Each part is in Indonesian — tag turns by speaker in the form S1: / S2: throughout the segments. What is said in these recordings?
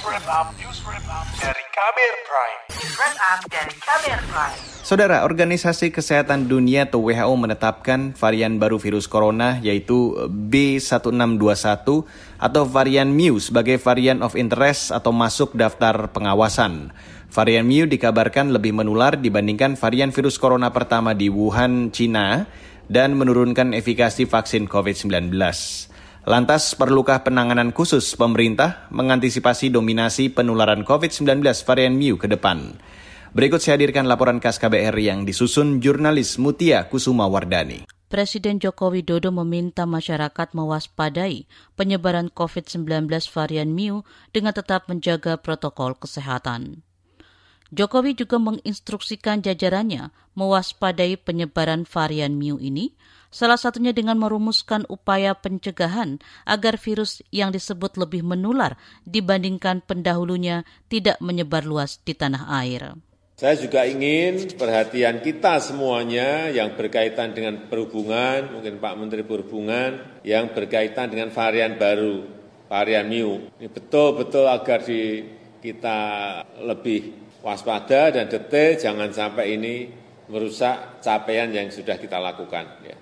S1: wrap dari Kamer Prime.
S2: Dari Kamer Prime.
S3: Saudara, Organisasi Kesehatan Dunia atau WHO menetapkan varian baru virus corona yaitu B1621 atau varian Mu sebagai varian of interest atau masuk daftar pengawasan. Varian Mu dikabarkan lebih menular dibandingkan varian virus corona pertama di Wuhan, China dan menurunkan efikasi vaksin COVID-19. Lantas, perlukah penanganan khusus pemerintah mengantisipasi dominasi penularan COVID-19 varian Mu ke depan? Berikut saya hadirkan laporan khas KBR yang disusun jurnalis Mutia Kusuma Wardani.
S4: Presiden Joko Widodo meminta masyarakat mewaspadai penyebaran COVID-19 varian Mu dengan tetap menjaga protokol kesehatan. Jokowi juga menginstruksikan jajarannya mewaspadai penyebaran varian Mu ini salah satunya dengan merumuskan upaya pencegahan agar virus yang disebut lebih menular dibandingkan pendahulunya tidak menyebar luas di tanah air.
S5: Saya juga ingin perhatian kita semuanya yang berkaitan dengan perhubungan, mungkin Pak Menteri Perhubungan, yang berkaitan dengan varian baru, varian Mu. Ini betul-betul agar di, kita lebih waspada dan detail, jangan sampai ini merusak capaian yang sudah kita lakukan. Ya.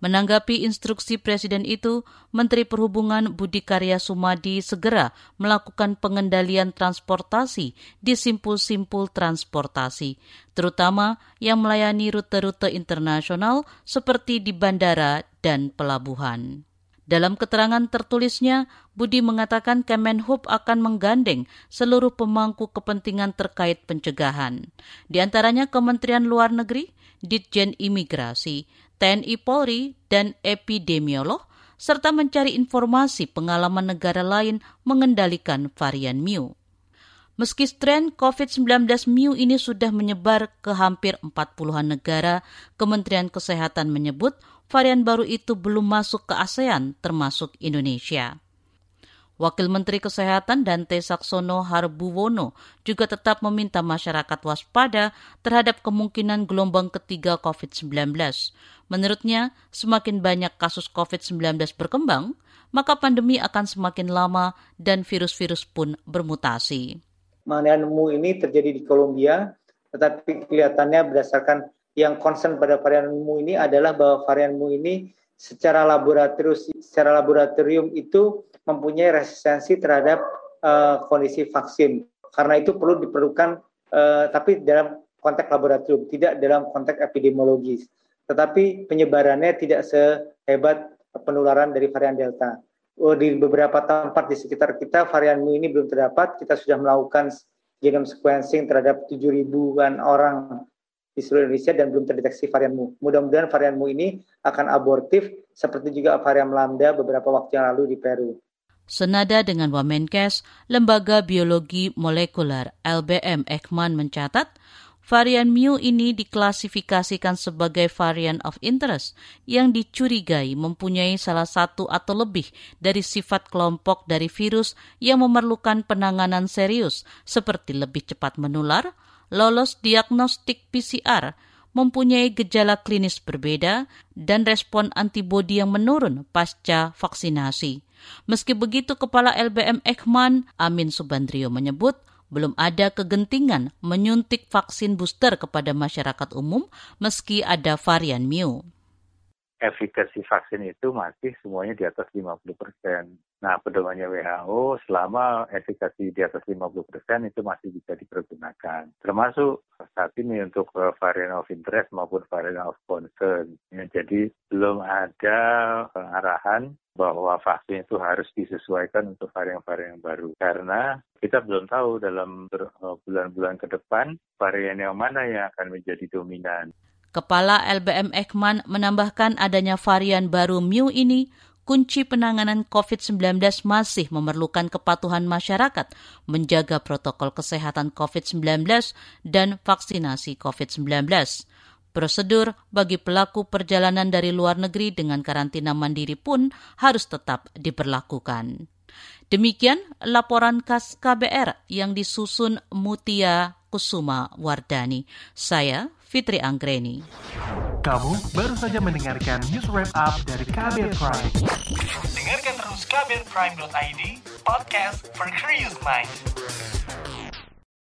S4: Menanggapi instruksi Presiden itu, Menteri Perhubungan Budi Karya Sumadi segera melakukan pengendalian transportasi di simpul-simpul transportasi, terutama yang melayani rute-rute internasional seperti di bandara dan pelabuhan. Dalam keterangan tertulisnya, Budi mengatakan Kemenhub akan menggandeng seluruh pemangku kepentingan terkait pencegahan. Di antaranya Kementerian Luar Negeri, Ditjen Imigrasi, TNI Polri, dan epidemiolog, serta mencari informasi pengalaman negara lain mengendalikan varian Mu. Meski strain COVID-19 Mu ini sudah menyebar ke hampir 40-an negara, Kementerian Kesehatan menyebut varian baru itu belum masuk ke ASEAN termasuk Indonesia. Wakil Menteri Kesehatan Dante Saksono Harbuwono juga tetap meminta masyarakat waspada terhadap kemungkinan gelombang ketiga COVID-19. Menurutnya, semakin banyak kasus COVID-19 berkembang, maka pandemi akan semakin lama dan virus-virus pun bermutasi.
S6: Mu ini terjadi di Kolombia, tetapi kelihatannya berdasarkan yang concern pada varian mu ini adalah bahwa varian mu ini secara laboratorium secara laboratorium itu mempunyai resistensi terhadap uh, kondisi vaksin. Karena itu perlu diperlukan, uh, tapi dalam konteks laboratorium, tidak dalam konteks epidemiologis. Tetapi penyebarannya tidak sehebat penularan dari varian Delta. Oh, di beberapa tempat di sekitar kita varian Mu ini belum terdapat. Kita sudah melakukan genome sequencing terhadap 7 ribuan orang di seluruh Indonesia dan belum terdeteksi varian Mu. Mudah-mudahan varian Mu ini akan abortif seperti juga varian Lambda beberapa waktu yang lalu di Peru.
S4: Senada dengan Wamenkes, Lembaga Biologi Molekuler LBM Ekman mencatat, varian Mu ini diklasifikasikan sebagai varian of interest yang dicurigai mempunyai salah satu atau lebih dari sifat kelompok dari virus yang memerlukan penanganan serius seperti lebih cepat menular, lolos diagnostik PCR, mempunyai gejala klinis berbeda, dan respon antibodi yang menurun pasca vaksinasi. Meski begitu, Kepala LBM Ekman Amin Subandrio menyebut belum ada kegentingan menyuntik vaksin booster kepada masyarakat umum meski ada varian Mu.
S7: Efikasi vaksin itu masih semuanya di atas 50 persen. Nah, pedomannya WHO selama efikasi di atas 50 persen itu masih bisa dipergunakan. Termasuk saat ini untuk eh, varian of interest maupun varian of concern. Ya, jadi belum ada arahan bahwa vaksin itu harus disesuaikan untuk varian-varian baru. Karena kita belum tahu dalam eh, bulan-bulan ke depan varian yang mana yang akan menjadi dominan.
S4: Kepala LBM Ekman menambahkan adanya varian baru Mu ini kunci penanganan COVID-19 masih memerlukan kepatuhan masyarakat menjaga protokol kesehatan COVID-19 dan vaksinasi COVID-19. Prosedur bagi pelaku perjalanan dari luar negeri dengan karantina mandiri pun harus tetap diberlakukan. Demikian laporan khas KBR yang disusun Mutia Kusuma Wardani. Saya Fitri Anggreni.
S1: Kamu baru saja mendengarkan news wrap up dari KBR Prime. Dengarkan terus kbrprime.id podcast for curious mind.